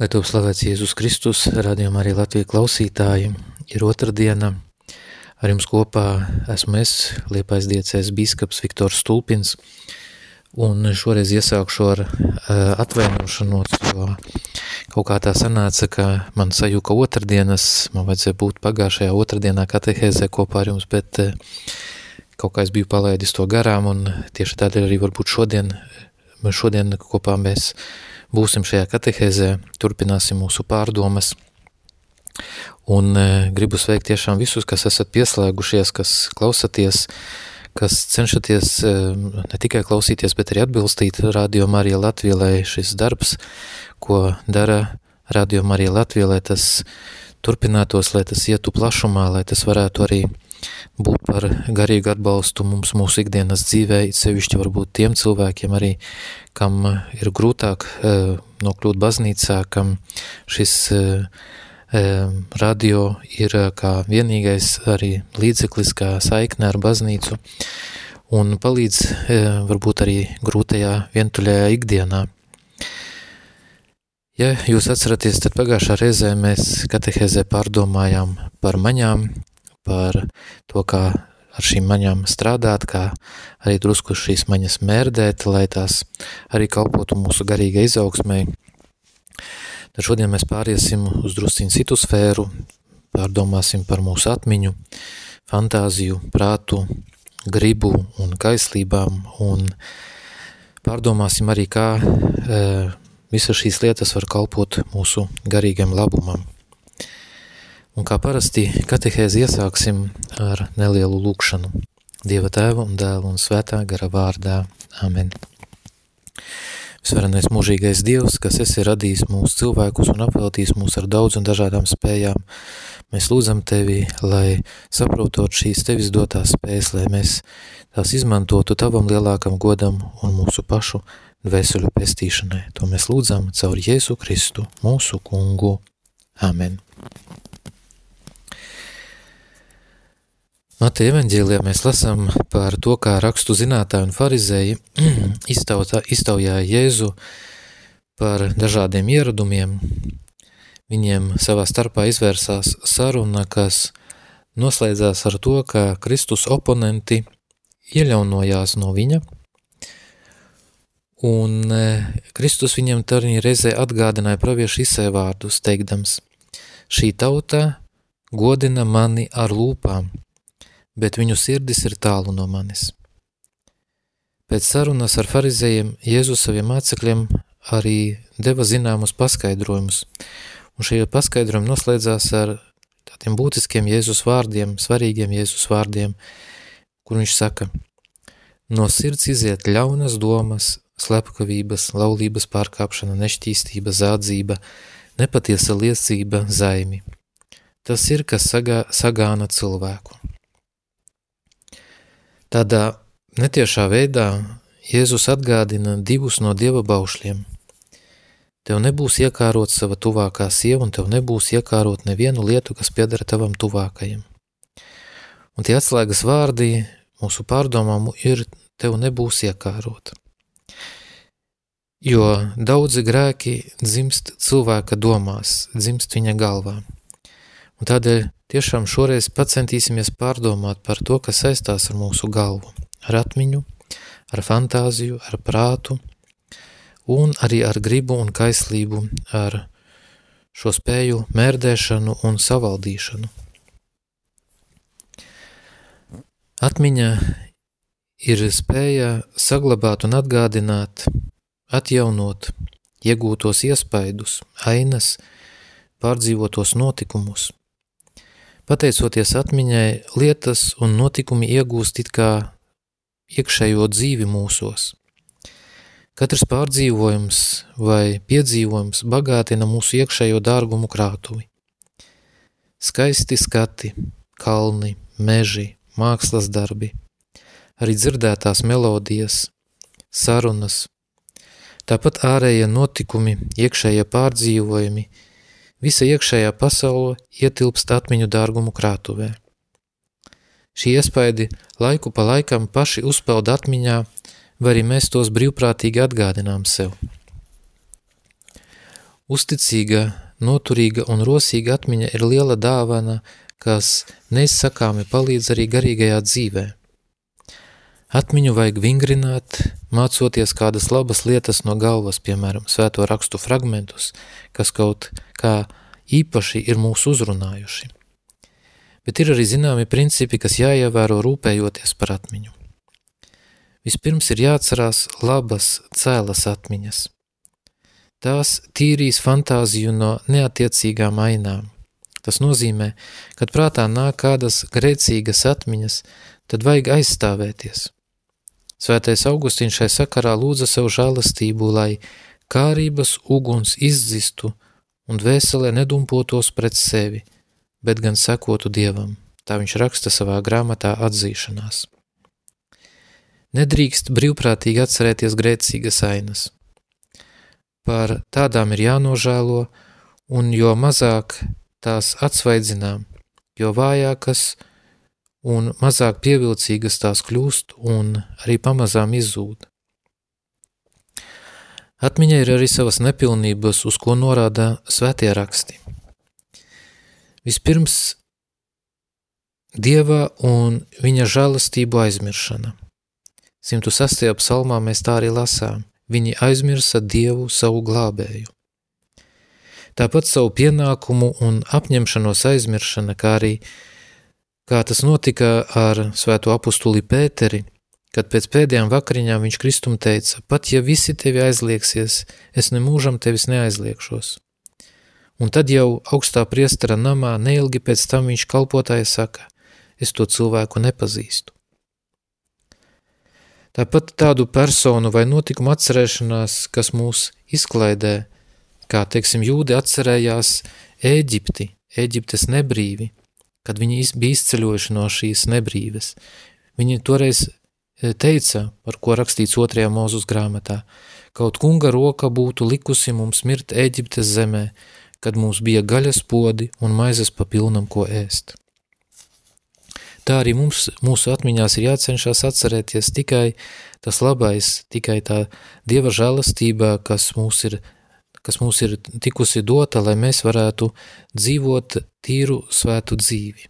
Lai top slavēts Jēzus Kristus, radījumā arī Latvijas klausītāji, ir otrdiena. Ar jums kopā esmu es, Liepais diecēs bīskaps Viktors Stulpins, un šoreiz iesākšu ar uh, atvainošanos, jo kaut kā tā sanāca, ka man sajūka otrdienas, man vajadzēja būt pagājušajā otrdienā katehēzē kopā ar jums, bet uh, kaut kā es biju palaidis to garām, un tieši tādēļ arī varbūt šodien, šodien kopā mēs būsim šajā katehēzē, turpināsim mūsu pārdomas. Un e, gribu sveikt tiešām visus, kas esat pieslēgušies, kas klausaties, kas cenšaties e, ne tikai klausīties, bet arī atbilstīt Radio Marija Latvija, lai šis darbs, ko dara Radio Marija Latvija, lai tas turpinātos, lai tas ietu plašumā, lai tas varētu arī būt par garīgu atbalstu mums mūsu ikdienas dzīvē, sevišķi varbūt tiem cilvēkiem arī, kam ir grūtāk uh, nokļūt baznīcā, kam šis uh, radio ir kā vienīgais arī līdzeklis, kā saikne ar baznīcu un palīdz varbūt arī grūtajā vientuļajā ikdienā. Ja jūs atceraties, tad pagājušā reizē mēs katehēzē pārdomājām par maņām, par to, kā ar šīm maņām strādāt, kā arī drusku šīs maņas mērdēt, lai tās arī kalpotu mūsu garīgai izaugsmai. Tad šodien mēs pāriesim uz drusciņu citu sfēru, pārdomāsim par mūsu atmiņu, fantāziju, prātu, gribu un kaislībām un pārdomāsim arī, kā e, visas šīs lietas var kalpot mūsu garīgam labumam. Un kā parasti katehēzi iesāksim ar nelielu lūkšanu. Dieva tēva un dēla un svētā gara vārdā. Amen. Visvarenais mūžīgais Dievs, kas esi radījis mūsu cilvēkus un apveltījis mūs ar daudz un dažādām spējām, mēs lūdzam Tevi, lai saprotot šīs Tevis dotās spējas, lai mēs tās izmantotu Tavam lielākam godam un mūsu pašu dvēseļu pestīšanai. To mēs lūdzam caur Jēzu Kristu, mūsu kungu. Amen. Mateja evaņģēlijā mēs lasām par to, kā rakstu zinātāji un farizēji iztautā, iztaujāja Jēzu par dažādiem ieradumiem. Viņiem savā starpā izvērsās saruna, kas noslēdzās ar to, ka Kristus oponenti ieļaunojās no viņa, un e, Kristus viņam tarņi reizē atgādināja praviešu izsēvārdus, teikdams, šī tauta godina mani ar lūpām, bet viņu sirdis ir tālu no manis. Pēc sarunas ar farizējiem Jēzus saviem mācekļiem arī deva zināmus paskaidrojumus, un šie paskaidrojumi noslēdzās ar tādiem būtiskiem Jēzus vārdiem, svarīgiem Jēzus vārdiem, kur viņš saka, no sirds iziet ļaunas domas, slepkavības, laulības pārkāpšana, nešķīstība, zādzība, nepatiesa liecība, zaimi. Tas ir, kas sagā, sagāna cilvēku. Tādā netiešā veidā Jēzus atgādina divus no Dieva baušļiem. Tev nebūs iekārot sava tuvākā sieva, un tev nebūs iekārot nevienu lietu, kas piedara tavam tuvākajam. Un tie atslēgas vārdi mūsu pārdomām ir tev nebūs iekārot. Jo daudzi grēki dzimst cilvēka domās, dzimst viņa galvā. Un tādēļ tiešām šoreiz pacentīsimies pārdomāt par to, kas saistās ar mūsu galvu, ar atmiņu, ar fantāziju, ar prātu un arī ar gribu un kaislību, ar šo spēju mērdēšanu un savaldīšanu. Atmiņa ir spēja saglabāt un atgādināt, atjaunot iegūtos iespaidus, ainas, pārdzīvotos notikumus – Pateicoties atmiņai, lietas un notikumi iegūst it kā iekšējo dzīvi mūsos. Katrs pārdzīvojums vai piedzīvojums bagātina mūsu iekšējo dārgumu krātuvi. Skaisti skati, kalni, meži, mākslas darbi, arī dzirdētās melodijas, sarunas, tāpat ārējie notikumi, iekšējie pārdzīvojumi – Visa iekšējā pasaule ietilpst atmiņu dārgumu krātuvē. Šī iespaidi laiku pa laikam paši uzpeld atmiņā, vai arī mēs tos brīvprātīgi atgādinām sev. Uzticīga, noturīga un rosīga atmiņa ir liela dāvana, kas neizsakāmi palīdz arī garīgajā dzīvē. Atmiņu vajag vingrināt, mācoties kādas labas lietas no galvas, piemēram, svēto rakstu fragmentus, kas kaut kā īpaši ir mūs uzrunājuši. Bet ir arī zināmi principi, kas jāievēro rūpējoties par atmiņu. Vispirms ir jāatcerās labas, cēlas atmiņas. Tās tīrīs fantāziju no neatiecīgām ainām. Tas nozīmē, kad prātā nāk kādas grēcīgas atmiņas, tad vajag aizstāvēties – Svētais Augustīns šai sakarā lūdza sev žālastību, lai kārības uguns izdzistu un dvēselē nedumpotos pret sevi, bet gan sekotu Dievam. Tā viņš raksta savā grāmatā atzīšanās. Nedrīkst brīvprātīgi atcerēties grēcīgas ainas. Par tādām ir jānožēlo, un jo mazāk tās atsvaidzinām, jo vājākas – un mazāk pievilcīgas tās kļūst un arī pamazām izzūd. Atmiņā ir arī savas nepilnības, uz ko norāda svētie raksti. Vispirms Dieva un viņa žēlastību aizmiršana. 106. psalmā mēs tā arī lasām. Viņi aizmirsa Dievu savu glābēju. Tāpat savu pienākumu un apņemšanos aizmiršana, kā arī kā tas notika ar svēto apustuli Pēteri, kad pēc pēdējām vakariņām viņš Kristum teica, pat ja visi tevi aizlieksies, es nemūžam tevis neaizliekšos. Un tad jau augstā priestara namā neilgi pēc tam viņš kalpotāja saka, es to cilvēku nepazīstu. Tāpat tādu personu vai notikumu atcerēšanās, kas mūs izklaidē, kā, teiksim, jūdi atcerējās Ēģipti, Ēģiptes nebrīvi, kad viņi bija izceļojuši no šīs nebrīves. Viņi toreiz e, teica, par ko rakstīts otrajā mūzus grāmatā, kaut kunga roka būtu likusi mums mirt Eģiptes zemē, kad mums bija gaļas podi un maizes pa pilnam, ko ēst. Tā arī mums, mūsu atmiņās ir jācenšas atcerēties tikai tas labais, tikai tā Dieva žēlastība, kas mūs ir kas mums ir tikusi dota, lai mēs varētu dzīvot tīru svētu dzīvi.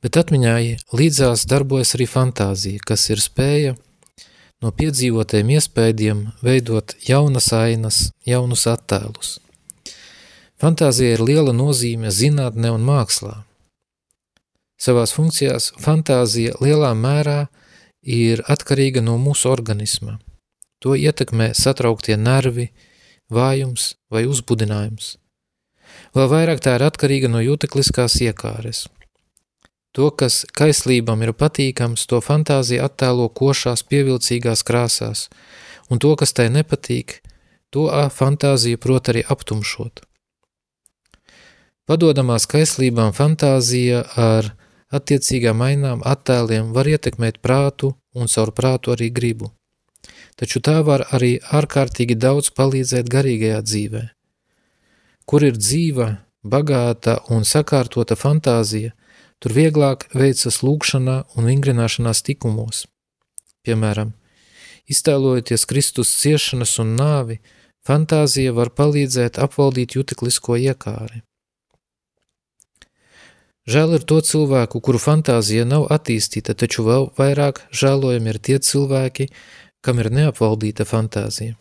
Bet atmiņai līdzās darbojas arī fantāzija, kas ir spēja no piedzīvotiem iespējiem veidot jaunas ainas, jaunus attēlus. Fantāzija ir liela nozīme zinātnē un mākslā. Savās funkcijās fantāzija lielā mērā ir atkarīga no mūsu organisma. To ietekmē satrauktie nervi, vājums vai uzbudinājums. Vēl vairāk tā ir atkarīga no jūtekliskās iekāres. To, kas kaislībam ir patīkams, to fantāzija attēlo košās pievilcīgās krāsās, un to, kas tai nepatīk, to fantāzija prot arī aptumšot. Padodamās kaislībām fantāzija ar attiecīgām ainām attēliem var ietekmēt prātu un caur prātu arī gribu taču tā var arī ārkārtīgi daudz palīdzēt garīgajā dzīvē. Kur ir dzīva, bagāta un sakārtota fantāzija, tur vieglāk veicas lūkšanā un vingrināšanās tikumos. Piemēram, iztēlojoties Kristus ciešanas un nāvi, fantāzija var palīdzēt apvaldīt juteklisko iekāri. Žēl ir to cilvēku, kuru fantāzija nav attīstīta, taču vēl vairāk žēlojami ir tie cilvēki, kam ir neapvaldīta fantāzija.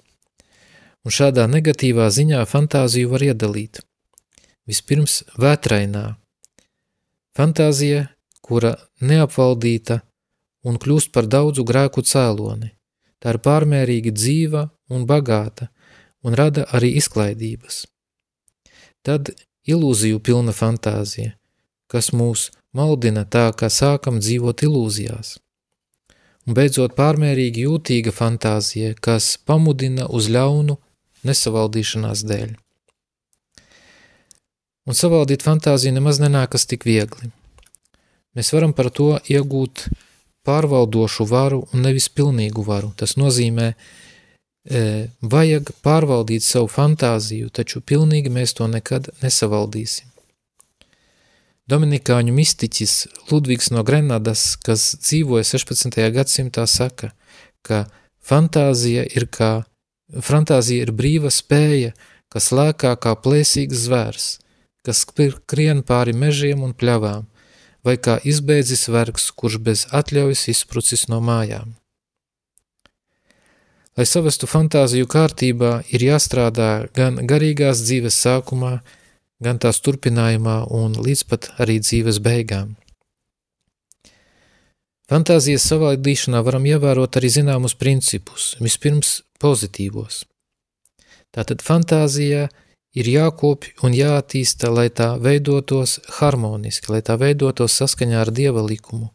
Un šādā negatīvā ziņā fantāziju var iedalīt. Vispirms vētrainā. Fantāzija, kura neapvaldīta un kļūst par daudzu grēku cēloni. Tā ir pārmērīgi dzīva un bagāta un rada arī izklaidības. Tad ilūziju pilna fantāzija, kas mūs maldina tā, ka sākam dzīvot ilūzijās un beidzot pārmērīgi jūtīga fantāzija, kas pamudina uz ļaunu nesavaldīšanās dēļ. Un savaldīt fantāziju nemaz nenākas tik viegli. Mēs varam par to iegūt pārvaldošu varu un nevis pilnīgu varu. Tas nozīmē, e, vajag pārvaldīt savu fantāziju, taču pilnīgi mēs to nekad nesavaldīsim. Dominikāņu mistiķis Ludvigs no Grenadas, kas dzīvoja 16. gadsimtā, saka, ka fantāzija ir kā, fantāzija ir brīva spēja, kas lēkā kā plēsīgs zvērs, kas krien pāri mežiem un pļavām, vai kā izbeidzis vergs, kurš bez atļaujas izprucis no mājām. Lai savestu fantāziju kārtībā, ir jāstrādā gan garīgās dzīves sākumā, gan tās turpinājumā un līdz pat arī dzīves beigām. Fantāzijas savādīšanā varam ievērot arī zināmus principus, vispirms pozitīvos. Tātad fantāzijā ir jākopj un jāattīsta, lai tā veidotos harmoniski, lai tā veidotos saskaņā ar Dieva likumu,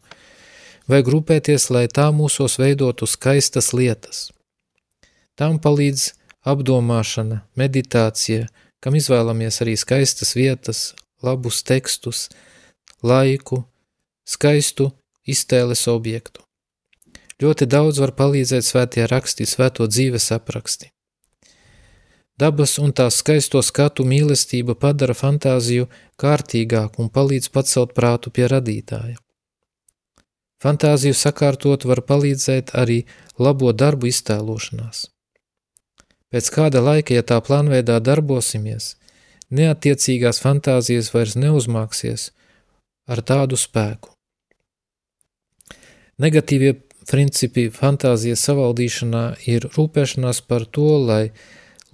vai grupēties, lai tā mūsos veidotu skaistas lietas. Tām palīdz apdomāšana, meditācija, kam izvēlamies arī skaistas vietas, labus tekstus, laiku, skaistu iztēles objektu. Ļoti daudz var palīdzēt svētie raksti, svēto dzīves apraksti. Dabas un tās skaisto skatu mīlestība padara fantāziju kārtīgāku un palīdz pacelt prātu pie radītāja. Fantāziju sakārtot var palīdzēt arī labo darbu iztēlošanās. Pēc kāda laika, ja tā plānveidā darbosimies, neatiecīgās fantāzijas vairs neuzmāksies ar tādu spēku. Negatīvie principi fantāzijas savaldīšanā ir rūpēšanās par to, lai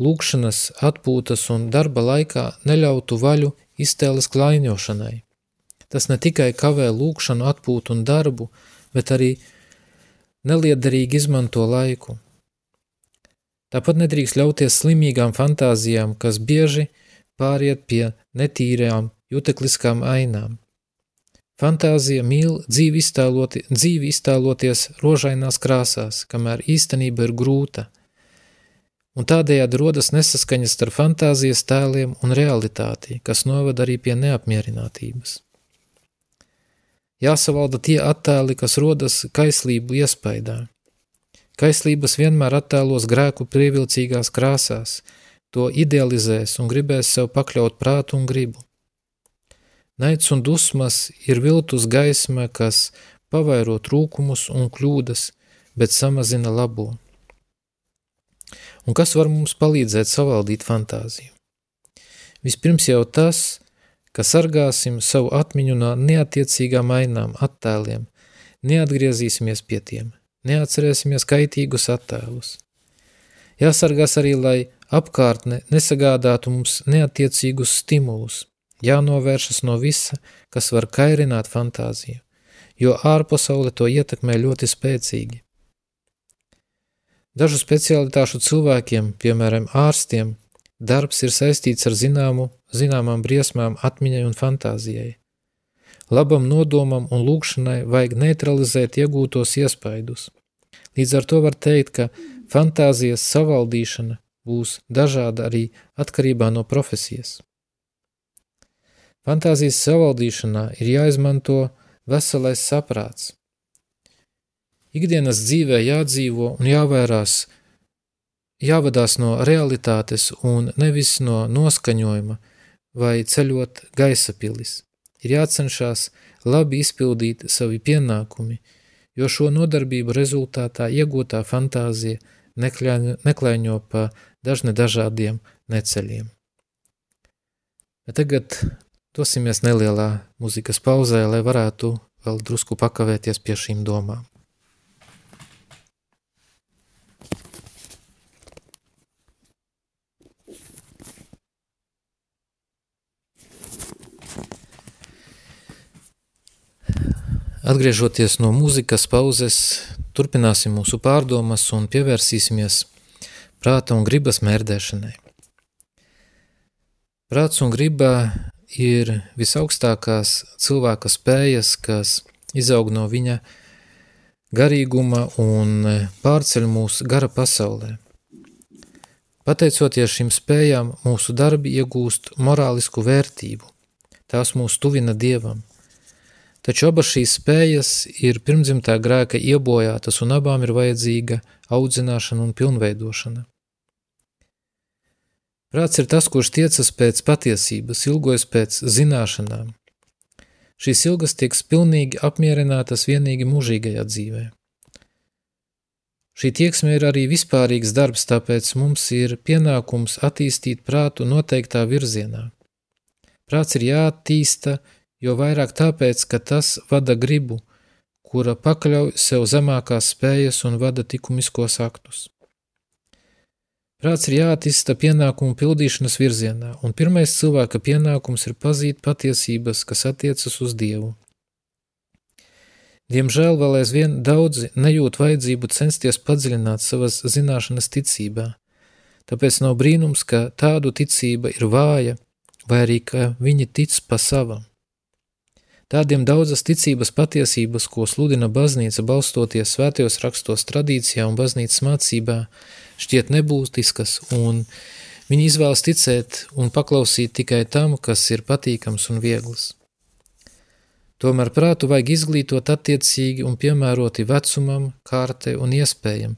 lūkšanas, atpūtas un darba laikā neļautu vaļu iztēles klaiņošanai. Tas ne tikai kavē lūkšanu, atpūtu un darbu, bet arī neliederīgi izmanto laiku. Tāpat nedrīkst ļauties slimīgām fantāzijām, kas bieži pāriet pie netīrām jutekliskām ainām. Fantāzija mīl dzīvi, iztēloti, dzīvi iztēloties rožainās krāsās, kamēr īstenība ir grūta, un tādējādi rodas nesaskaņas starp fantāzijas tēliem un realitāti, kas noved arī pie neapmierinātības. Jāsavalda tie attēli, kas rodas kaislību iespaidā. Kaislības vienmēr attēlos grēku prievilcīgās krāsās, to idealizēs un gribēs sev pakļaut prātu un gribu. Naids un dusmas ir viltus gaisma, kas pavairo trūkumus un kļūdas, bet samazina labo. Un kas var mums palīdzēt savaldīt fantāziju? Vispirms jau tas, ka sargāsim savu atmiņu no neatiecīgām ainām, attēliem, neatgriezīsimies pie tiem, neatcerēsimies kaitīgus attēlus. Jāsargās arī, lai apkārtne nesagādātu mums neatiecīgus stimulus, jānovēršas no visa, kas var kairināt fantāziju, jo ārpasaule to ietekmē ļoti spēcīgi. Dažu specialitāšu cilvēkiem, piemēram, ārstiem, darbs ir saistīts ar zināmu, zināmām briesmām atmiņai un fantāzijai. Labam nodomam un lūkšanai vajag neutralizēt iegūtos iespaidus. Līdz ar to var teikt, ka fantāzijas savaldīšana būs dažāda arī atkarībā no profesijas. Fantāzijas savaldīšanā ir jāizmanto veselais saprāts. Ikdienas dzīvē jādzīvo un jāvērās, jāvadās no realitātes un nevis no noskaņojuma vai ceļot gaisa pilis. Ir jācenšas labi izpildīt savi pienākumi, jo šo nodarbību rezultātā iegūtā fantāzija neklaiņo pa dažne dažādiem neceļiem. Bet tagad Dosimies nelielā muzikas pauzē, lai varētu vēl drusku pakavēties pie šīm domām. Atgriežoties no mūzikas pauzes, turpināsim mūsu pārdomas un pievērsīsimies prāta un gribas mērdēšanai. Prāts un griba ir visaugstākās cilvēka spējas, kas izaug no viņa garīguma un pārceļ mūs gara pasaulē. Pateicoties šīm spējām, mūsu darbi iegūst morālisku vērtību, tās mūs tuvina Dievam. Taču abas šīs spējas ir pirmdzimtā grēka iebojātas un abām ir vajadzīga audzināšana un pilnveidošana. Prāts ir tas, kurš tiecas pēc patiesības, ilgojas pēc zināšanām. Šīs ilgas tiek pilnīgi apmierinātas vienīgi mūžīgajā dzīvē. Šī tieksme ir arī vispārīgs darbs, tāpēc mums ir pienākums attīstīt prātu noteiktā virzienā. Prāts ir jāattīsta, jo vairāk tāpēc, ka tas vada gribu, kura pakļauj sev zemākās spējas un vada likumiskos aktus. Prāts ir jāattīsta pienākumu pildīšanas virzienā, un pirmais cilvēka pienākums ir pazīt patiesības, kas attiecas uz Dievu. Diemžēl vēl aizvien daudzi nejūt vajadzību censties padziļināt savas zināšanas ticībā, tāpēc nav brīnums, ka tādu ticība ir vāja, vai arī ka viņi tic pa savam. Tādiem daudzas ticības patiesības, ko sludina baznīca balstoties svētajos rakstos tradīcijā un baznīcas mācībā, šķiet nebūtiskas, un viņi izvēlas ticēt un paklausīt tikai tam, kas ir patīkams un viegls. Tomēr prātu vajag izglītot attiecīgi un piemēroti vecumam, kārtai un iespējam,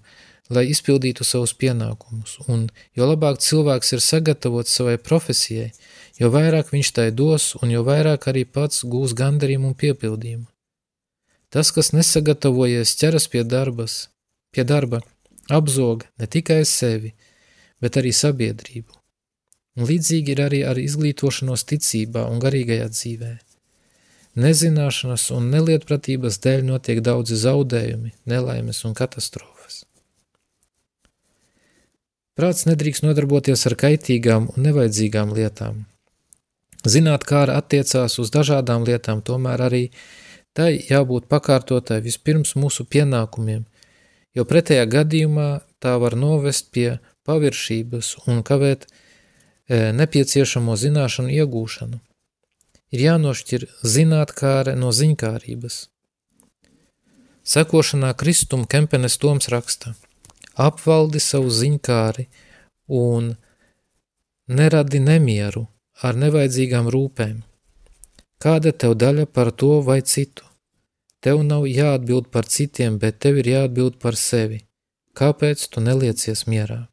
lai izpildītu savus pienākumus, un jo labāk cilvēks ir sagatavots savai profesijai, jo vairāk viņš tai dos un jo vairāk arī pats gūs gandarījumu un piepildījumu. Tas, kas nesagatavojies ķeras pie darbas, pie darba, apzog ne tikai sevi, bet arī sabiedrību. Un līdzīgi ir arī ar izglītošanos ticībā un garīgajā dzīvē. Nezināšanas un nelietpratības dēļ notiek daudzi zaudējumi, nelaimes un katastrofas. Prāts nedrīkst nodarboties ar kaitīgām un nevajadzīgām lietām. Zināt, kā attiecās uz dažādām lietām, tomēr arī tai jābūt pakārtotai vispirms mūsu pienākumiem, jo pretējā gadījumā tā var novest pie paviršības un kavēt e, nepieciešamo zināšanu iegūšanu ir jānošķir zinātkāre no ziņkārības. Sekošanā Kristum Kempenes Toms raksta apvaldi savu ziņkāri un neradi nemieru ar nevajadzīgām rūpēm. Kāda tev daļa par to vai citu? Tev nav jāatbild par citiem, bet tev ir jāatbild par sevi. Kāpēc tu neliecies mierā?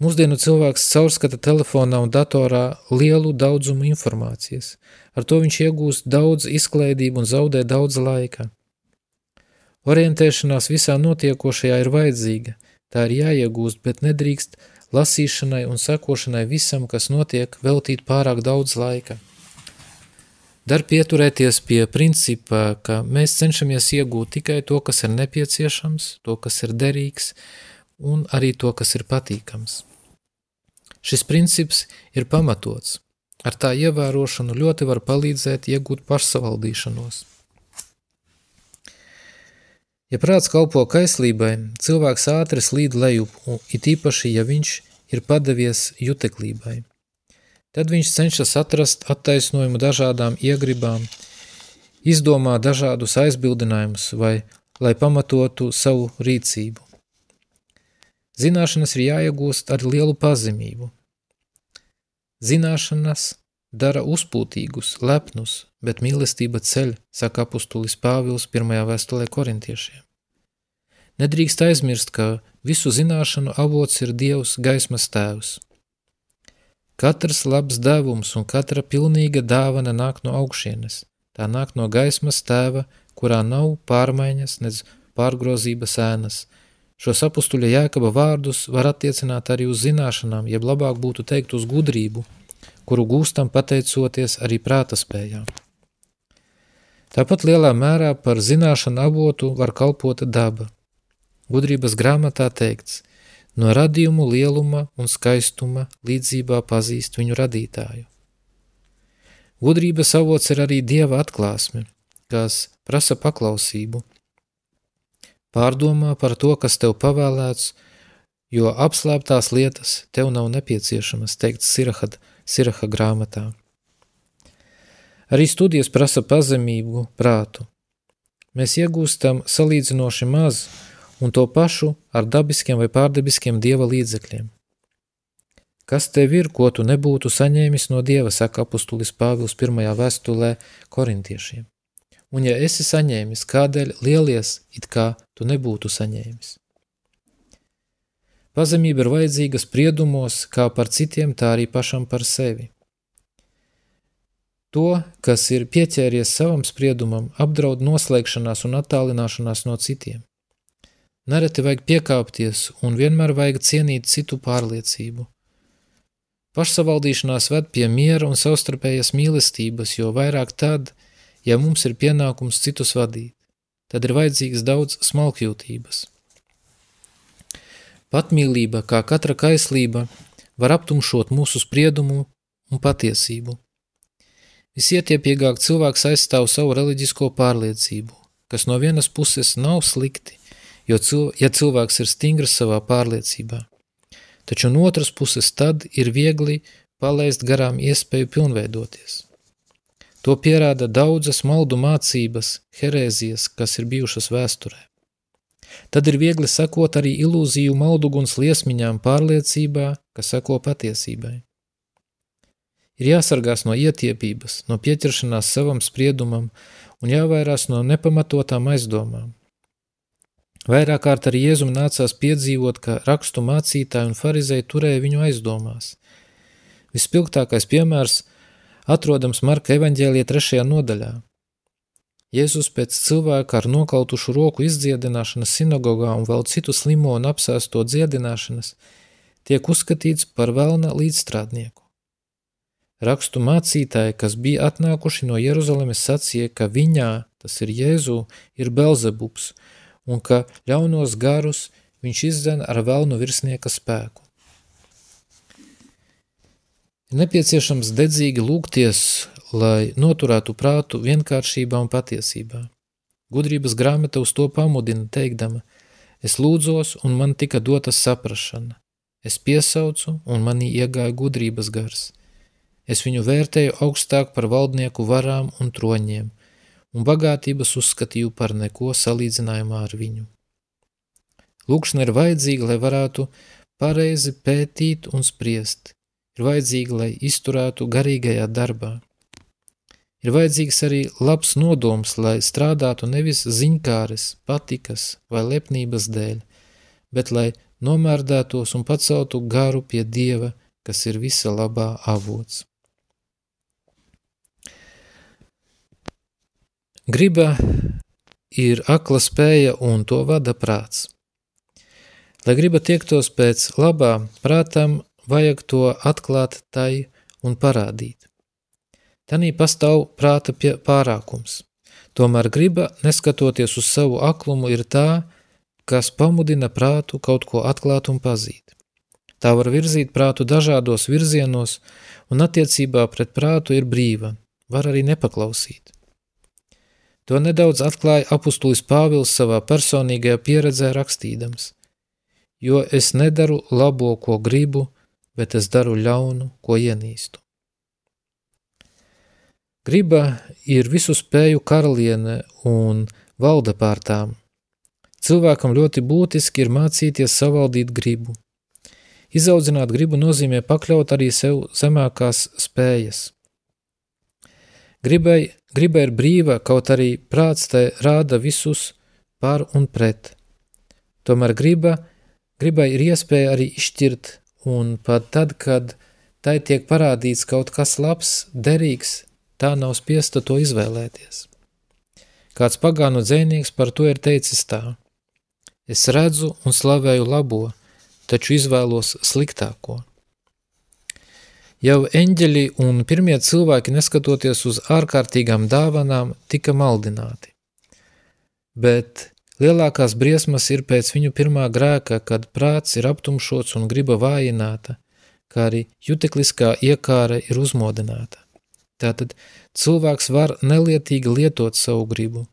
Mūsdienu cilvēks caurskata telefonā un datorā lielu daudzumu informācijas. Ar to viņš iegūst daudz izklaidību un zaudē daudz laika. Orientēšanās visā notiekošajā ir vajadzīga, tā ir jāiegūst, bet nedrīkst lasīšanai un sekošanai visam, kas notiek, veltīt pārāk daudz laika. Dar pieturēties pie principa, ka mēs cenšamies iegūt tikai to, kas ir nepieciešams, to, kas ir derīgs, un arī to, kas ir patīkams. Šis princips ir pamatots. Ar tā ievērošanu ļoti var palīdzēt iegūt pašsavaldīšanos. Ja prāts kalpo kaislībai, cilvēks ātri slīd lejup, it īpaši, ja viņš ir padavies juteklībai. Tad viņš cenšas atrast attaisnojumu dažādām iegribām, izdomā dažādus aizbildinājumus vai lai pamatotu savu rīcību. Zināšanas ir jāiegūst ar lielu pazemību. Zināšanas dara uzpūtīgus, lepnus, bet mīlestība ceļ, saka apustulis Pāvils pirmajā vēstulē korintiešiem. Nedrīkst aizmirst, ka visu zināšanu avots ir Dievs gaismas tēvs. Katrs labs devums un katra pilnīga dāvana nāk no augšienes. Tā nāk no gaismas tēva, kurā nav pārmaiņas, nec pārgrozības ēnas – Šos apustuļa jēkaba vārdus var attiecināt arī uz zināšanām, jeb labāk būtu teikt uz gudrību, kuru gūstam pateicoties arī prāta spējām. Tāpat lielā mērā par zināšanu avotu var kalpot daba. Gudrības grāmatā teikts, no radījumu lieluma un skaistuma līdzībā pazīst viņu radītāju. Gudrības avots ir arī dieva atklāsme, kas prasa paklausību – Pārdomā par to, kas tev pavēlēts, jo apslēptās lietas tev nav nepieciešamas, teikt Sirahad, Siraha grāmatā. Arī studijas prasa pazemību prātu. Mēs iegūstam salīdzinoši maz un to pašu ar dabiskiem vai pārdabiskiem dieva līdzekļiem. Kas tev ir, ko tu nebūtu saņēmis no dieva, saka apustulis Pāvils pirmajā vēstulē korintiešiem un ja esi saņēmis, kādēļ lielies, it kā tu nebūtu saņēmis. Pazemība ir vajadzīga spriedumos, kā par citiem, tā arī pašam par sevi. To, kas ir pieķēries savam spriedumam, apdraud noslēgšanās un attālināšanās no citiem. Nereti vajag piekāpties un vienmēr vajag cienīt citu pārliecību. Pašsavaldīšanās ved pie miera un savstarpējas mīlestības, jo vairāk tad, ja mums ir pienākums citus vadīt, tad ir vajadzīgs daudz smalkjūtības. Patmīlība, kā katra kaislība, var aptumšot mūsu spriedumu un patiesību. Visietiepīgāk cilvēks aizstāv savu reliģisko pārliecību, kas no vienas puses nav slikti, jo cil, ja cilvēks ir stingrs savā pārliecībā, taču no otras puses tad ir viegli palaist garām iespēju pilnveidoties. To pierāda daudzas maldu mācības, herēzijas, kas ir bijušas vēsturē. Tad ir viegli sekot arī ilūziju malduguns liesmiņām pārliecībā, ka seko patiesībai. Ir jāsargās no ietiepības, no pieķeršanās savam spriedumam un jāvairās no nepamatotām aizdomām. Vairāk kārt arī Jēzum nācās piedzīvot, ka rakstu mācītāji un farizēji turēja viņu aizdomās. Vispilgtākais piemērs atrodams Marka evaņģēlija trešajā nodaļā. Jēzus pēc cilvēka ar nokautušu roku izdziedināšanas sinagogā un vēl citu slimo un apsēsto dziedināšanas tiek uzskatīts par velna līdzstrādnieku. Rakstu mācītāji, kas bija atnākuši no Jeruzalemes, sacīja, ka viņā, tas ir Jēzu, ir Belzebups, un ka ļaunos garus viņš izdzen ar velnu virsnieka spēku. Ir nepieciešams dedzīgi lūgties, lai noturētu prātu vienkāršībā un patiesībā. Gudrības grāmata uz to pamudina, teikdama, es lūdzos, un man tika dota saprašana. Es piesaucu, un manī iegāja gudrības gars. Es viņu vērtēju augstāk par valdnieku varām un troņiem, un bagātības uzskatīju par neko salīdzinājumā ar viņu. Lūkšana ir vajadzīga, lai varētu pareizi pētīt un spriest. Ir vajadzīga, lai izturētu garīgajā darbā. Ir vajadzīgs arī labs nodoms, lai strādātu nevis ziņkāres, patikas vai lepnības dēļ, bet lai nomērdētos un paceltu garu pie Dieva, kas ir visa labā avots. Griba ir akla spēja un to vada prāts. Lai griba tiektos pēc labā, prātam vajag to atklāt tai un parādīt. Tanī pastāv prāta pārākums. Tomēr griba, neskatoties uz savu aklumu, ir tā, kas pamudina prātu kaut ko atklāt un pazīt. Tā var virzīt prātu dažādos virzienos, un attiecībā pret prātu ir brīva, var arī nepaklausīt. To nedaudz atklāja apustulis Pāvils savā personīgajā pieredzē rakstīdams. Jo es nedaru labo, ko gribu, bet es daru ļaunu, ko ienīstu. Griba ir visu spēju karaliene un valda pār tām. Cilvēkam ļoti būtiski ir mācīties savaldīt gribu. Izaudzināt gribu nozīmē pakļaut arī sev zemākās spējas. Gribai Griba ir brīva, kaut arī prāts tai rāda visus par un pret. Tomēr griba, gribai ir iespēja arī izšķirt, un pat tad, kad tai tiek parādīts kaut kas labs, derīgs, tā nav spiesta to izvēlēties. Kāds pagānu dzēnieks par to ir teicis tā. Es redzu un slavēju labo, taču izvēlos sliktāko. Jau eņģeļi un pirmie cilvēki, neskatoties uz ārkārtīgām dāvanām, tika maldināti. Bet lielākās briesmas ir pēc viņu pirmā grēka, kad prāts ir aptumšots un griba vājināta, kā arī jutekliskā iekāra ir uzmodināta. Tātad cilvēks var nelietīgi lietot savu gribu.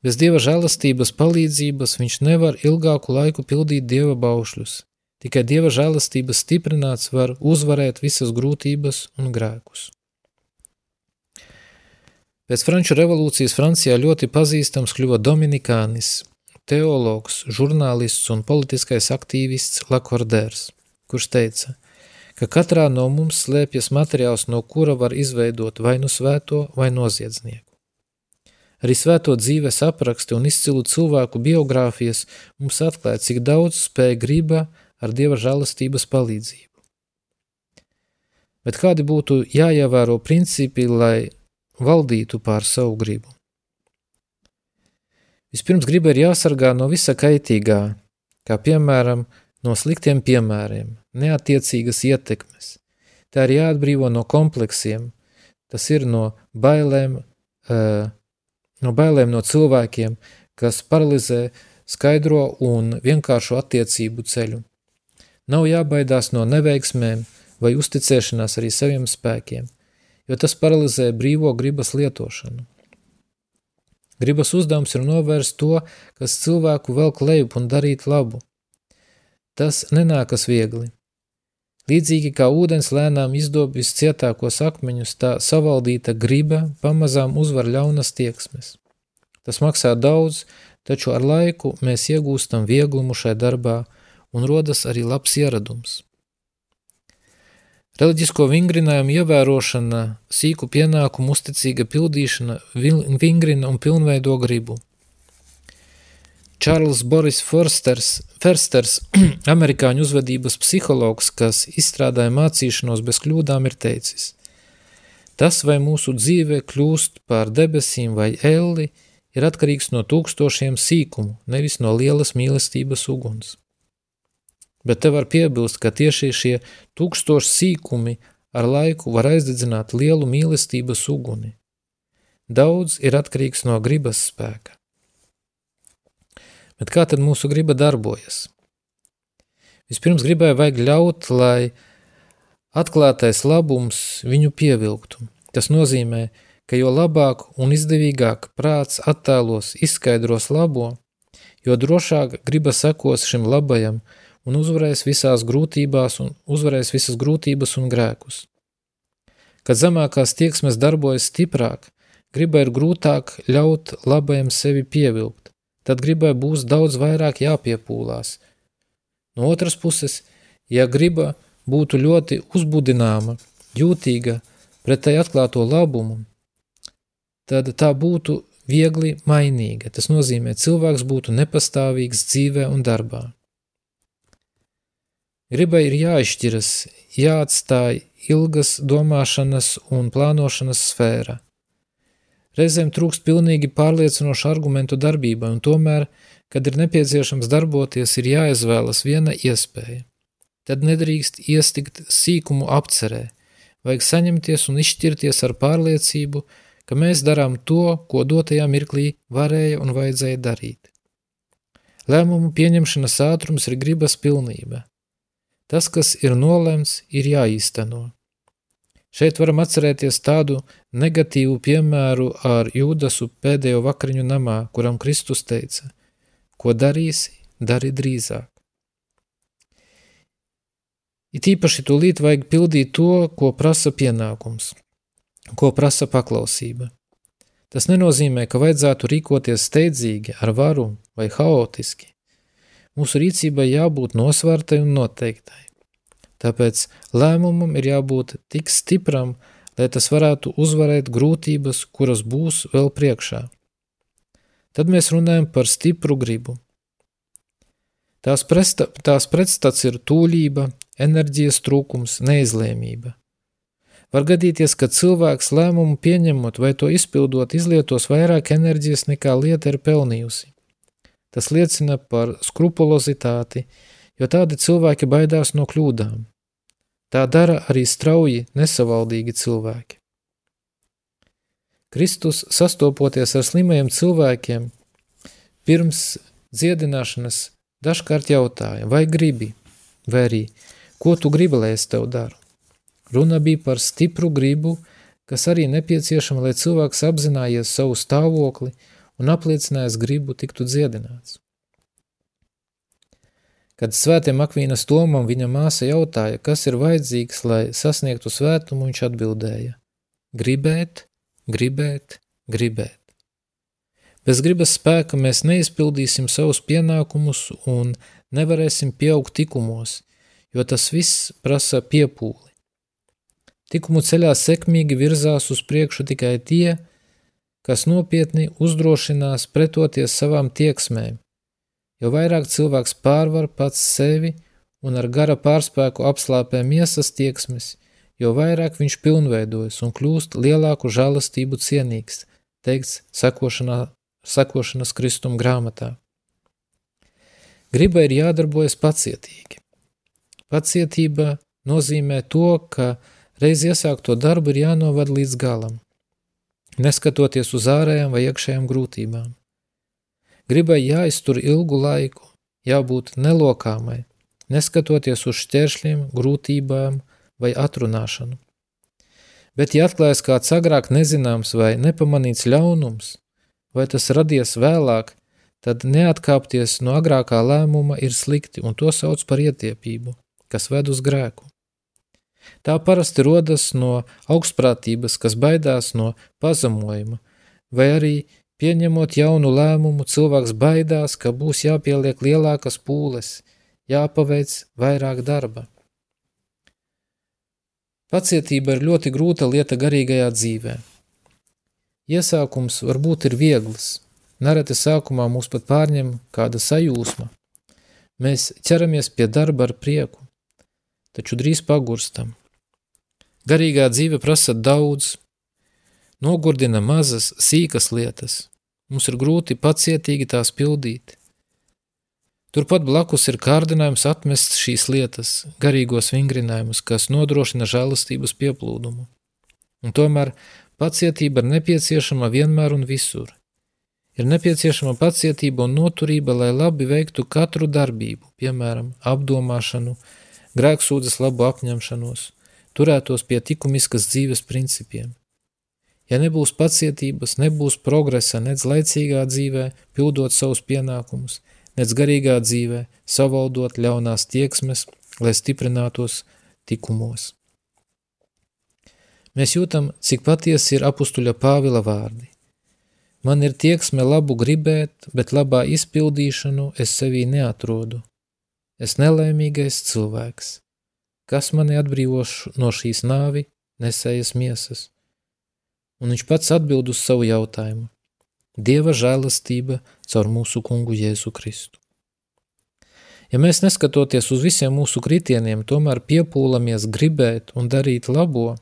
Bez Dieva žēlastības palīdzības viņš nevar ilgāku laiku pildīt Dieva baušļus, Tikai Dieva žēlastības stiprināts var uzvarēt visas grūtības un grēkus. Pēc Franču revolūcijas Francijā ļoti pazīstams kļuva Dominikānis, teologs, žurnālists un politiskais aktīvists Lakordērs, kurš teica, ka katrā no mums slēpjas materiāls, no kura var izveidot vai nu svēto vai noziedznieku. Arī svēto dzīves apraksti un izcilu cilvēku biogrāfijas mums atklāja, cik daudz spēja griba ar Dieva žēlastības palīdzību. Bet kādi būtu jāievēro principi, lai valdītu pār savu gribu? Vispirms griba ir jāsargā no visa kaitīgā, kā piemēram no sliktiem piemēriem, neatiecīgas ietekmes. Tā ir jāatbrīvo no kompleksiem, tas ir no bailēm, no bailēm no cilvēkiem, kas paralizē skaidro un vienkāršo attiecību ceļu. Nav jābaidās no neveiksmēm vai uzticēšanās arī saviem spēkiem, jo tas paralizē brīvo gribas lietošanu. Gribas uzdevums ir novērst to, kas cilvēku velk lejup un darīt labu. Tas nenākas viegli. Līdzīgi kā ūdens lēnām izdob viscietākos akmeņus, tā savaldīta griba pamazām uzvar ļaunas tieksmes. Tas maksā daudz, taču ar laiku mēs iegūstam vieglumu šai darbā un rodas arī labs ieradums. Reliģisko vingrinājumu ievērošana, sīku pienākumu uzticīga pildīšana vingrina un pilnveido gribu – Čārls Boris Forsters, Fersters, amerikāņu uzvedības psihologs, kas izstrādāja mācīšanos bez kļūdām, ir teicis: Tas, vai mūsu dzīve kļūst par debesīm vai elli, ir atkarīgs no tūkstošiem sīkumu, nevis no lielas mīlestības uguns. Bet te var piebilst, ka tieši šie tūkstoši sīkumi ar laiku var aizdedzināt lielu mīlestības uguni. Daudz ir atkarīgs no gribas spēka. Bet kā tad mūsu griba darbojas? Vispirms gribēja vajag ļaut, lai atklātais labums viņu pievilktu. Tas nozīmē, ka jo labāk un izdevīgāk prāts attēlos izskaidros labo, jo drošāk griba sekos šim labajam un uzvarēs visās grūtībās un uzvarēs visas grūtības un grēkus. Kad zemākās tieksmes darbojas stiprāk, griba ir grūtāk ļaut labajam sevi pievilkt tad gribai būs daudz vairāk jāpiepūlās. No otras puses, ja griba būtu ļoti uzbudināma, jūtīga pret tai atklāto labumu, tad tā būtu viegli mainīga. Tas nozīmē, cilvēks būtu nepastāvīgs dzīvē un darbā. Gribai ir jāizšķiras, jāatstāj ilgas domāšanas un plānošanas sfēra – Reizēm trūkst pilnīgi pārliecinošu argumentu darbībai, un tomēr, kad ir nepieciešams darboties, ir jāizvēlas viena iespēja. Tad nedrīkst iestikt sīkumu apcerē, vajag saņemties un izšķirties ar pārliecību, ka mēs darām to, ko dotajā mirklī varēja un vajadzēja darīt. Lēmumu pieņemšanas ātrums ir gribas pilnība. Tas, kas ir nolemts, ir jāīsteno. Šeit varam atcerēties tādu negatīvu piemēru ar Jūdasu pēdējo vakariņu namā, kuram Kristus teica, ko darīsi, dari drīzāk. It īpaši tūlīt vajag pildīt to, ko prasa pienākums, ko prasa paklausība. Tas nenozīmē, ka vajadzētu rīkoties steidzīgi, ar varu vai haotiski. Mūsu rīcībai jābūt nosvērtai un noteiktai. Tāpēc lēmumam ir jābūt tik stipram, lai tas varētu uzvarēt grūtības, kuras būs vēl priekšā. Tad mēs runājam par stipru gribu. Tās, presta, tās pretstats ir tūlība, enerģijas trūkums, neizlēmība. Var gadīties, ka cilvēks lēmumu pieņemot vai to izpildot izlietos vairāk enerģijas nekā lieta ir pelnījusi. Tas liecina par skrupulozitāti, jo tādi cilvēki baidās no kļūdām. Tā dara arī strauji, nesavaldīgi cilvēki. Kristus, sastopoties ar slimajiem cilvēkiem, pirms dziedināšanas dažkārt jautāja, vai gribi, vai arī, ko tu gribi, lai es tev daru. Runa bija par stipru gribu, kas arī nepieciešama, lai cilvēks apzinājies savu stāvokli un apliecinājis gribu tiktu dziedināts. Kad svētiem Akvīnas Tomam viņa māsa jautāja, kas ir vajadzīgs, lai sasniegtu svētumu, viņš atbildēja – gribēt, gribēt, gribēt. Bez gribas spēka mēs neizpildīsim savus pienākumus un nevarēsim pieaugt tikumos, jo tas viss prasa piepūli. Tikumu ceļā sekmīgi virzās uz priekšu tikai tie, kas nopietni uzdrošinās pretoties savām tieksmēm, Jo vairāk cilvēks pārvar pats sevi un ar gara pārspēku apslāpē miesas tieksmes, jo vairāk viņš pilnveidojas un kļūst lielāku žēlastību cienīgs, teikts sekošanā sekošanas kristuma grāmatā. Griba ir jādarbojas pacietīgi. Pacietība nozīmē to, ka reiz iesākto darbu ir jānovad līdz galam, neskatoties uz ārējām vai iekšējām grūtībām. Gribai jāiztur ilgu laiku, jābūt nelokāmai, neskatoties uz šķēršļiem, grūtībām vai atrunāšanu. Bet, ja atklājas kāds agrāk nezināms vai nepamanīts ļaunums, vai tas radies vēlāk, tad neatkāpties no agrākā lēmuma ir slikti, un to sauc par ietiepību, kas ved uz grēku. Tā parasti rodas no augstprātības, kas baidās no pazemojuma, vai arī pieņemot jaunu lēmumu, cilvēks baidās, ka būs jāpieliek lielākas pūles, jāpaveic vairāk darba. Pacietība ir ļoti grūta lieta garīgajā dzīvē. Iesākums varbūt ir viegls, Nereti sākumā mūs pat pārņem kāda sajūsma. Mēs ķeramies pie darba ar prieku, taču drīz pagurstam. Garīgā dzīve prasa daudz, nogurdina mazas, sīkas lietas. Mums ir grūti pacietīgi tās pildīt. Turpat blakus ir kārdinājums atmest šīs lietas, garīgos vingrinājumus, kas nodrošina žēlastības pieplūdumu. Un tomēr pacietība ir nepieciešama vienmēr un visur. Ir nepieciešama pacietība un noturība, lai labi veiktu katru darbību, piemēram, apdomāšanu, grēksūdzes labu apņemšanos, turētos pie likumiskas dzīves principiem. Ja nebūs pacietības, nebūs progresa nec laicīgā dzīvē, pildot savus pienākumus, nec garīgā dzīvē, savaldot ļaunās tieksmes, lai stiprinātos tikumos. Mēs jūtam, cik patiesi ir apustuļa Pāvila vārdi. Man ir tieksme labu gribēt, bet labā izpildīšanu es sevī neatrodu. Es nelaimīgais cilvēks. Kas mani atbrīvos no šīs nāvi, nesējas miesas? Un viņš pats atbild uz savu jautājumu. Dieva žēlastība caur mūsu kungu Jēzu Kristu. Ja mēs neskatoties uz visiem mūsu kritieniem, tomēr piepūlamies gribēt un darīt labo,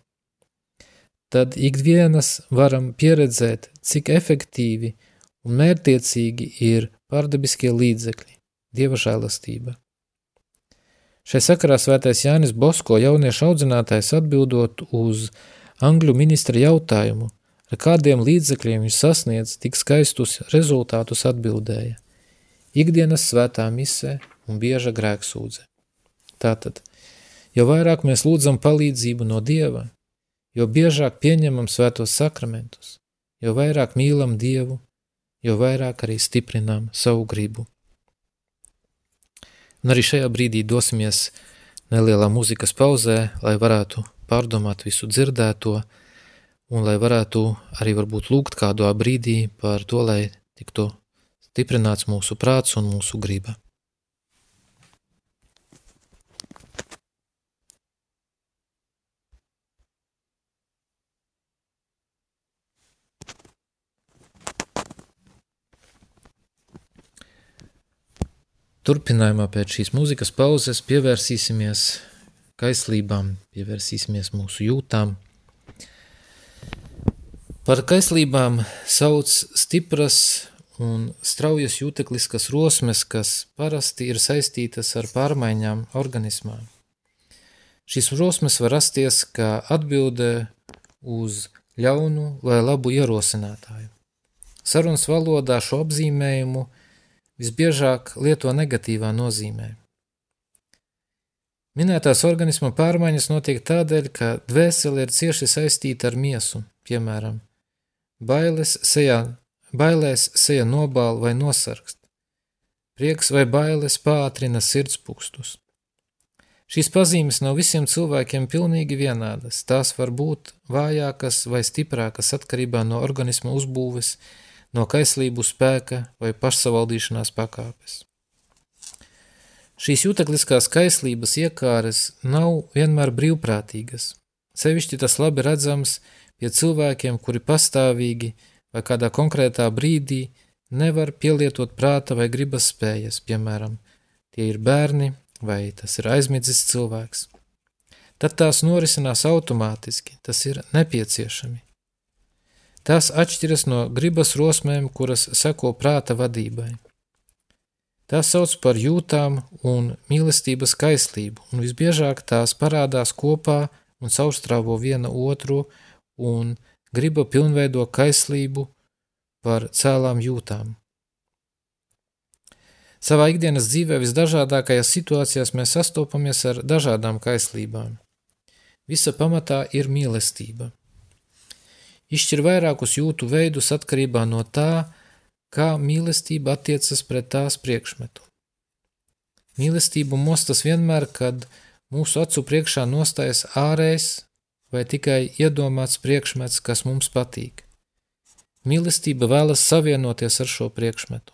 tad ikdienas varam pieredzēt, cik efektīvi un mērtiecīgi ir pārdabiskie līdzekļi, dieva žēlastība. Šai sakarā svētais Jānis Bosko jauniešu audzinātājs atbildot uz angļu ministra jautājumu, ar kādiem līdzekļiem viņš sasniedz tik skaistus rezultātus atbildēja. Ikdienas svētā misē un bieža grēksūdze. Tātad, jo vairāk mēs lūdzam palīdzību no Dieva, jo biežāk pieņemam svētos sakramentus, jo vairāk mīlam Dievu, jo vairāk arī stiprinām savu gribu. Un arī šajā brīdī dosimies nelielā mūzikas pauzē, lai varētu pārdomāt visu dzirdēto un lai varētu arī varbūt lūgt kādā brīdī par to, lai tiktu stiprināts mūsu prāts un mūsu griba. Turpinājumā pēc šīs mūzikas pauzes pievērsīsimies kaislībām, pievērsīsimies mūsu jūtām. Par kaislībām sauc stipras un straujas jūtekliskas rosmes, kas parasti ir saistītas ar pārmaiņām organismā. Šīs rosmes var rasties kā atbilde uz ļaunu vai labu ierosinātāju. Sarunas valodā šo apzīmējumu – visbiežāk lieto negatīvā nozīmē. Minētās organisma pārmaiņas notiek tādēļ, ka dvēsele ir cieši saistīta ar miesu, piemēram, bailes sejā, bailēs seja nobāla vai nosarkst, prieks vai bailes pātrina sirdspūkstus. Šīs pazīmes nav visiem cilvēkiem pilnīgi vienādas, tās var būt vājākas vai stiprākas atkarībā no organisma uzbūves, no kaislību spēka vai pašsavaldīšanās pakāpes. Šīs jūtekliskās kaislības iekāres nav vienmēr brīvprātīgas. Sevišķi tas labi redzams pie cilvēkiem, kuri pastāvīgi vai kādā konkrētā brīdī nevar pielietot prāta vai gribas spējas, piemēram, tie ir bērni vai tas ir aizmidzis cilvēks. Tad tās norisinās automātiski, tas ir nepieciešami. Tās atšķiras no gribas rosmēm, kuras seko prāta vadībai. Tās sauc par jūtām un mīlestības kaislību, un visbiežāk tās parādās kopā un caurstrāvo viena otru, un griba pilnveido kaislību par cēlām jūtām. Savā ikdienas dzīvē visdažādākajās situācijās mēs sastopamies ar dažādām kaislībām. Visa pamatā ir mīlestība. Izšķir vairākus jūtu veidus atkarībā no tā, kā mīlestība attiecas pret tās priekšmetu. Mīlestību mostas vienmēr, kad mūsu acu priekšā nostājas ārējs vai tikai iedomāts priekšmets, kas mums patīk. Mīlestība vēlas savienoties ar šo priekšmetu.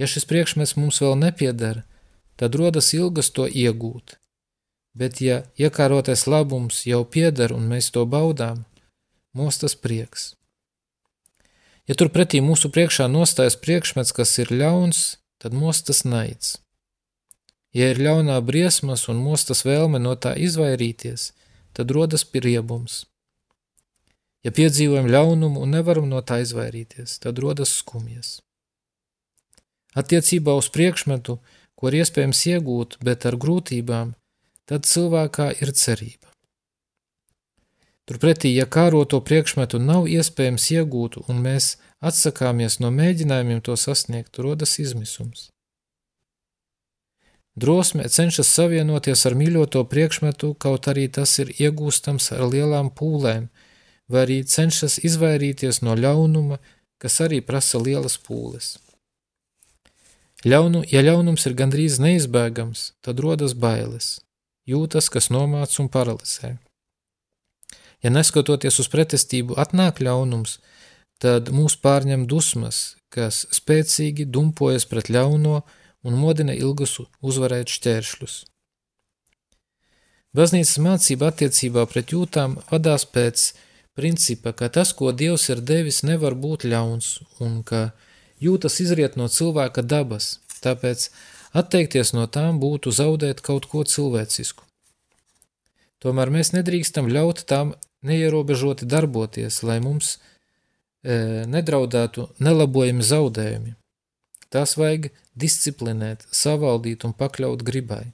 Ja šis priekšmets mums vēl nepieder, tad rodas ilgas to iegūt. Bet ja iekārotais labums jau pieder un mēs to baudām, mostas prieks. Ja turpretī mūsu priekšā nostājas priekšmets, kas ir ļauns, tad mostas naids. Ja ir ļaunā briesmas un mostas vēlme no tā izvairīties, tad rodas riebums. Ja piedzīvojam ļaunumu un nevaram no tā izvairīties, tad rodas skumjas. Attiecībā uz priekšmetu, ko ir iespējams iegūt, bet ar grūtībām, tad cilvēkā ir cerība. Turpretī, ja kāroto priekšmetu nav iespējams iegūt un mēs atsakāmies no mēģinājumiem to sasniegt, rodas izmisums. Drosme cenšas savienoties ar mīļoto priekšmetu, kaut arī tas ir iegūstams ar lielām pūlēm, vai arī cenšas izvairīties no ļaunuma, kas arī prasa lielas pūles. Ļaunu, ja ļaunums ir gandrīz neizbēgams, tad rodas bailes, jūtas, kas nomāc un paralizē. Ja neskatoties uz pretestību atnāk ļaunums, tad mūs pārņem dusmas, kas spēcīgi dumpojas pret ļauno un modina ilgus uzvarēt šķēršļus. Baznīcas mācība attiecībā pret jūtām vadās pēc principa, ka tas, ko Dievs ir devis, nevar būt ļauns un ka jūtas izriet no cilvēka dabas, tāpēc atteikties no tām būtu zaudēt kaut ko cilvēcisku. Tomēr mēs nedrīkstam ļaut tām neierobežoti darboties, lai mums e, nedraudētu nelabojami zaudējumi. Tās vajag disciplinēt, savaldīt un pakļaut gribai.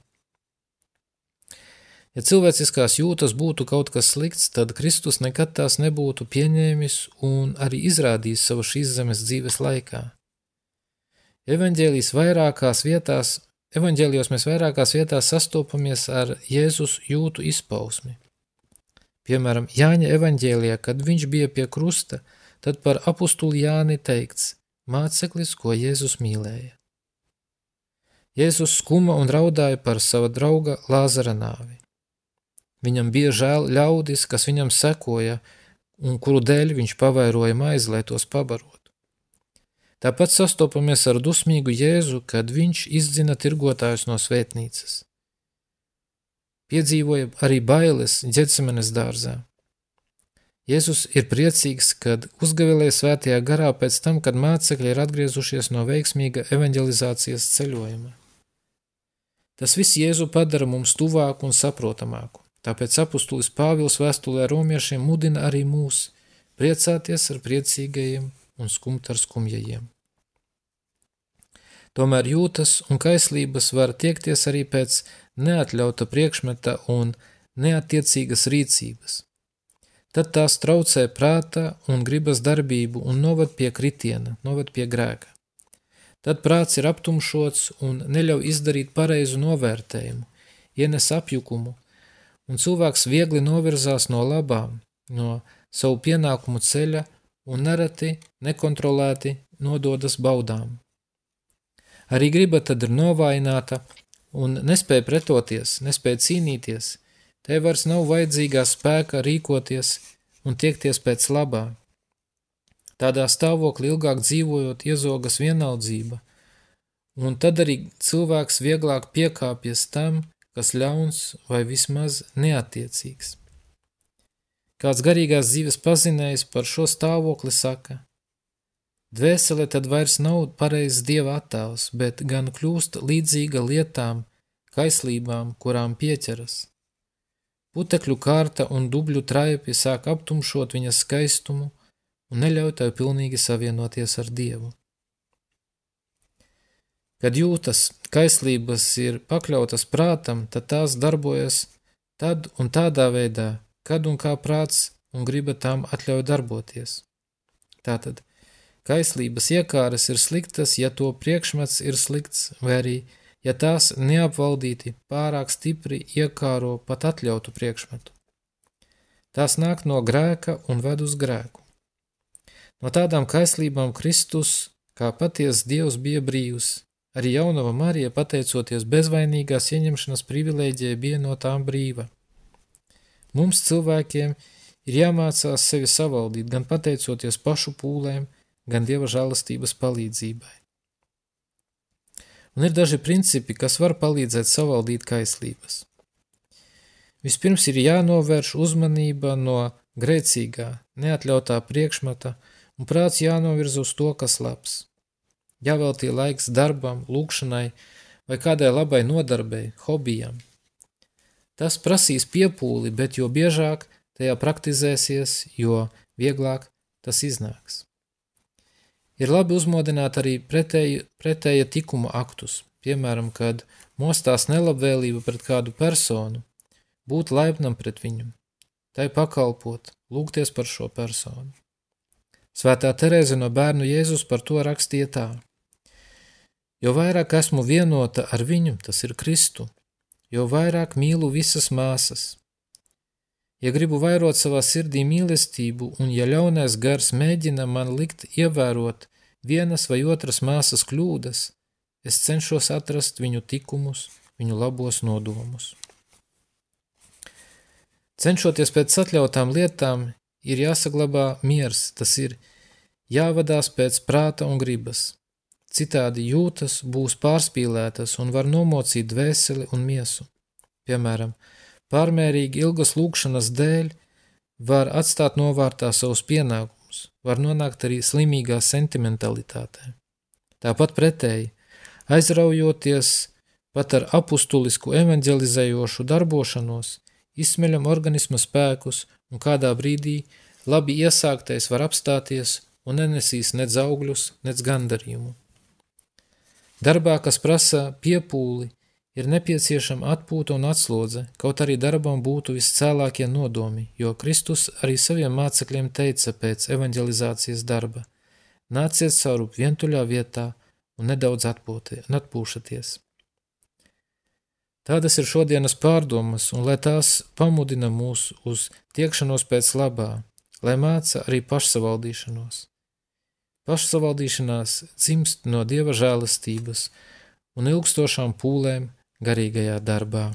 Ja cilvēciskās jūtas būtu kaut kas slikts, tad Kristus nekad tās nebūtu pieņēmis un arī izrādījis savu šīs zemes dzīves laikā. Evanģēlijas vairākās vietās, evanģēlijos mēs vairākās vietās sastopamies ar Jēzus jūtu izpausmi. Piemēram, Jāņa evanģēlijā, kad viņš bija pie krusta, tad par apustuli Jāni teikts māceklis, ko Jēzus mīlēja. Jēzus skuma un raudāja par sava drauga Lāzara nāvi. Viņam bija žēl ļaudis, kas viņam sekoja un kuru dēļ viņš pavairoja maizi, lai tos pabarot. Tāpat sastopamies ar dusmīgu Jēzu, kad viņš izdzina tirgotājus no svētnīcas. Piedzīvoja arī bailes ģecemenes dārzā. Jēzus ir priecīgs, kad uzgavilēja svētajā garā pēc tam, kad mācekļi ir atgriezušies no veiksmīga evanģelizācijas ceļojuma. Tas viss Jēzu padara mums tuvāku un saprotamāku. Tāpēc apustulis Pāvils vēstulē romiešiem mudina arī mūs priecāties ar priecīgajiem un skumt ar skumjajiem. Tomēr jūtas un kaislības var tiekties arī pēc neatļauta priekšmeta un neatiecīgas rīcības. Tad tās traucē prāta un gribas darbību un novad pie kritiena, novad pie grēka. Tad prāts ir aptumšots un neļauj izdarīt pareizu novērtējumu, ienes apjukumu, un cilvēks viegli novirzās no labām, no savu pienākumu ceļa un nereti nekontrolēti nododas baudām. Arī griba tad ir novājināta un nespēja pretoties, nespēja cīnīties, te vairs nav vajadzīgā spēka rīkoties un tiekties pēc labā. Tādā stāvoklī ilgāk dzīvojot iezogas vienaldzība, un tad arī cilvēks vieglāk piekāpjas tam, kas ļauns vai vismaz neatiecīgs. Kāds garīgās dzīves pazinējs par šo stāvokli saka: Dvēsele tad vairs nav pareizs dieva attēls, bet gan kļūst līdzīga lietām, kaislībām, kurām pieķeras. Putekļu kārta un dubļu traipi sāk aptumšot viņas skaistumu, un neļauj tev pilnīgi savienoties ar Dievu. Kad jūtas kaislības ir pakļautas prātam, tad tās darbojas tad un tādā veidā, kad un kā prāts un griba tām atļauj darboties. Tātad, kaislības iekāras ir sliktas, ja to priekšmets ir slikts, vai arī, ja tās neapvaldīti pārāk stipri iekāro pat atļautu priekšmetu. Tās nāk no grēka un ved uz grēku. No tādām kaislībām Kristus, kā patiesa Dievs, bija brīvs. Arī jaunava Marija, pateicoties bezvainīgās ieņemšanas privilēģijai, bija no tām brīva. Mums cilvēkiem ir jāmācās sevi savaldīt, gan pateicoties pašu pūlēm, gan Dieva žēlastības palīdzībai. Un ir daži principi, kas var palīdzēt savaldīt kaislības. Vispirms ir jānovērš uzmanība no grēcīgā, neatļautā priekšmeta un prāts jānovirza uz to, kas labs. Jāveltī laiks darbam, lūkšanai vai kādai labai nodarbei, hobijam. Tas prasīs piepūli, bet jo biežāk tajā praktizēsies, jo vieglāk tas iznāks. Ir labi uzmodināt arī pretēja, pretēja tikuma aktus, piemēram, kad mostās nelabvēlība pret kādu personu, būt laipnam pret viņu, tai pakalpot, lūgties par šo personu. Svētā Terēze no bērnu Jēzus par to rakstīja tā. Jo vairāk esmu vienota ar viņu, tas ir Kristu, jo vairāk mīlu visas māsas. Ja gribu vairot savā sirdī mīlestību, un ja ļaunais gars mēģina man likt ievērot vienas vai otras māsas kļūdas, es cenšos atrast viņu tikumus, viņu labos nodomus. Cenšoties pēc atļautām lietām, ir jāsaglabā miers, tas ir jāvadās pēc prāta un gribas. Citādi jūtas būs pārspīlētas un var nomocīt dvēseli un miesu. Piemēram, pārmērīgi ilgas lūkšanas dēļ var atstāt novārtā savus pienākumus, var nonākt arī slimīgā sentimentalitātē. Tāpat pretēji, aizraujoties pat ar apustulisku evanģelizējošu darbošanos, izsmeļam organisma spēkus, un kādā brīdī labi iesāktais var apstāties un nenesīs nec augļus, nec gandarījumu. Darbā, kas prasa piepūli, ir nepieciešama atpūta un atslodze, kaut arī darbam būtu viscēlākie nodomi, jo Kristus arī saviem mācekļiem teica pēc evanģelizācijas darba – nāciet saurup vientuļā vietā un nedaudz atpūšaties. Tādas ir šodienas pārdomas, un lai tās pamudina mūs uz tiekšanos pēc labā, lai māca arī pašsavaldīšanos. Pašsavaldīšanās dzimst no Dieva žēlastības un ilgstošām pūlēm garīgajā darbā,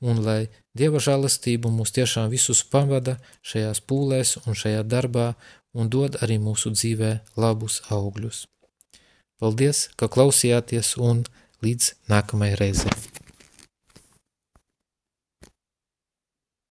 un lai Dieva žēlastība mūs tiešām visus pavada šajās pūlēs un šajā darbā un dod arī mūsu dzīvē labus augļus. Paldies, ka klausījāties un līdz nākamajai reizei!